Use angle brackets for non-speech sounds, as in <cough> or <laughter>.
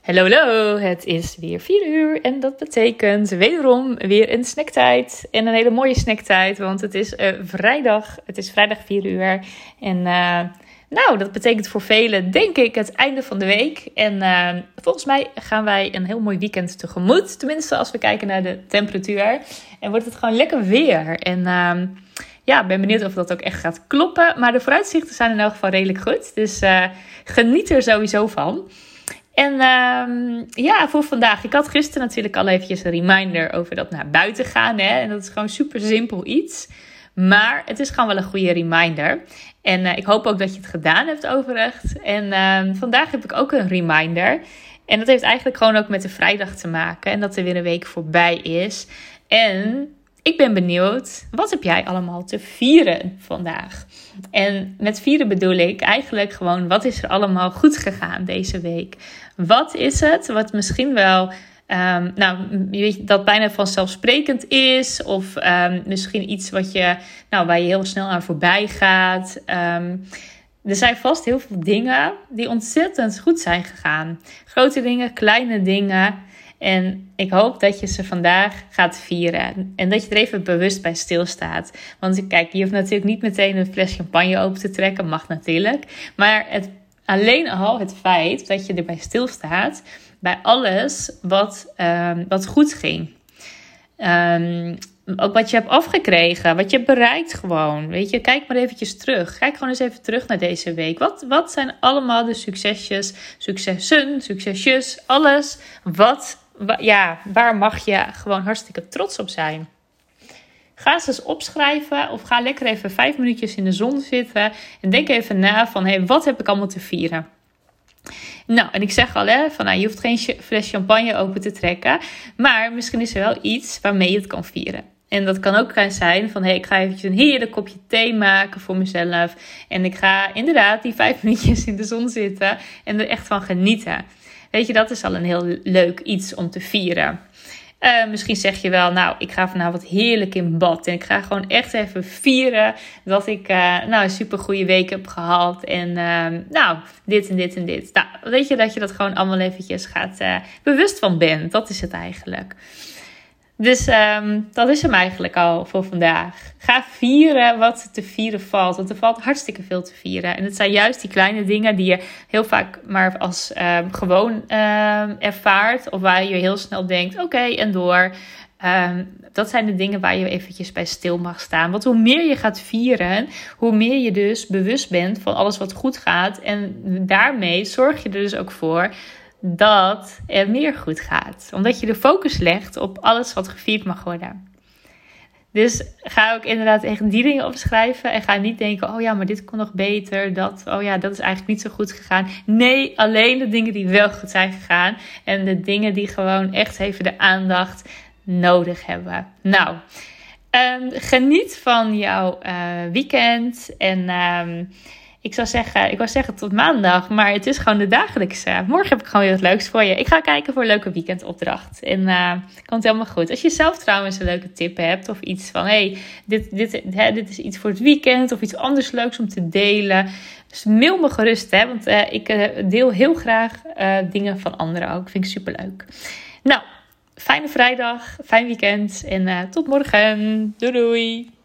Hallo, hallo, het is weer 4 uur en dat betekent wederom weer een snacktijd. En een hele mooie snacktijd, want het is uh, vrijdag. Het is vrijdag 4 uur. En uh, nou, dat betekent voor velen, denk ik, het einde van de week. En uh, volgens mij gaan wij een heel mooi weekend tegemoet. Tenminste, als we kijken naar de temperatuur. En wordt het gewoon lekker weer. En ja, ben benieuwd of dat ook echt gaat kloppen. Maar de vooruitzichten zijn in elk geval redelijk goed. Dus geniet er sowieso van. En uh, ja, voor vandaag. Ik had gisteren natuurlijk al eventjes een reminder over dat naar buiten gaan. Hè? En dat is gewoon super simpel iets. Maar het is gewoon wel een goede reminder. En uh, ik hoop ook dat je het gedaan hebt overigens. En uh, vandaag heb ik ook een reminder. En dat heeft eigenlijk gewoon ook met de vrijdag te maken. En dat er weer een week voorbij is. En ik ben benieuwd, wat heb jij allemaal te vieren vandaag? En met vieren bedoel ik eigenlijk gewoon, wat is er allemaal goed gegaan deze week? Wat is het wat misschien wel, um, nou, weet, dat bijna vanzelfsprekend is? Of um, misschien iets wat je, nou, waar je heel snel aan voorbij gaat? Um, er zijn vast heel veel dingen die ontzettend goed zijn gegaan. Grote dingen, kleine dingen. En ik hoop dat je ze vandaag gaat vieren. En dat je er even bewust bij stilstaat. Want kijk, je hoeft natuurlijk niet meteen een fles champagne open te trekken. Mag natuurlijk. Maar het, alleen al het feit dat je erbij stilstaat. Bij alles wat, um, wat goed ging. Um, ook wat je hebt afgekregen, wat je hebt bereikt gewoon. Weet je, kijk maar eventjes terug. Kijk gewoon eens even terug naar deze week. Wat, wat zijn allemaal de succesjes, successen, succesjes, alles wat ja, waar mag je gewoon hartstikke trots op zijn? Ga ze eens opschrijven of ga lekker even vijf minuutjes in de zon zitten en denk even na van hé, hey, wat heb ik allemaal te vieren? Nou, en ik zeg al, hè, van, nou, je hoeft geen fles champagne open te trekken. Maar misschien is er wel iets waarmee je het kan vieren. En dat kan ook zijn van, hé, hey, ik ga eventjes een heerlijk kopje thee maken voor mezelf. En ik ga inderdaad die vijf <laughs> minuutjes in de zon zitten en er echt van genieten. Weet je, dat is al een heel leuk iets om te vieren. Uh, misschien zeg je wel, nou, ik ga vanavond heerlijk in bad. En ik ga gewoon echt even vieren dat ik uh, nou, een super goede week heb gehad. En uh, nou, dit en dit en dit. Nou, weet je dat je dat gewoon allemaal eventjes gaat uh, bewust van bent. Dat is het eigenlijk. Dus um, dat is hem eigenlijk al voor vandaag. Ga vieren wat te vieren valt. Want er valt hartstikke veel te vieren. En het zijn juist die kleine dingen die je heel vaak maar als um, gewoon um, ervaart. Of waar je heel snel denkt: oké, en door. dat zijn de dingen waar je eventjes bij stil mag staan. Want hoe meer je gaat vieren, hoe meer je dus bewust bent van alles wat goed gaat. En daarmee zorg je er dus ook voor dat er meer goed gaat. Omdat je de focus legt op alles wat gevierd mag worden. Dus ga ook inderdaad echt die dingen opschrijven. En ga niet denken: oh ja, maar dit kon nog beter. Dat, oh ja, dat is eigenlijk niet zo goed gegaan. Nee, alleen de dingen die wel goed zijn gegaan. En de dingen die gewoon echt even de aandacht nodig hebben. Nou, um, geniet van jouw uh, weekend. En. Um, ik zou zeggen, ik wou zeggen tot maandag, maar het is gewoon de dagelijkse. Morgen heb ik gewoon weer wat leuks voor je. Ik ga kijken voor een leuke weekendopdracht. En uh, komt helemaal goed. Als je zelf trouwens een leuke tip hebt of iets van, hey, dit, dit, hè, dit is iets voor het weekend of iets anders leuks om te delen. Dus mail me gerust, hè, want uh, ik uh, deel heel graag dingen van anderen ook. Vind ik super leuk. Nou, fijne vrijdag, fijn weekend en tot morgen. Doei doei!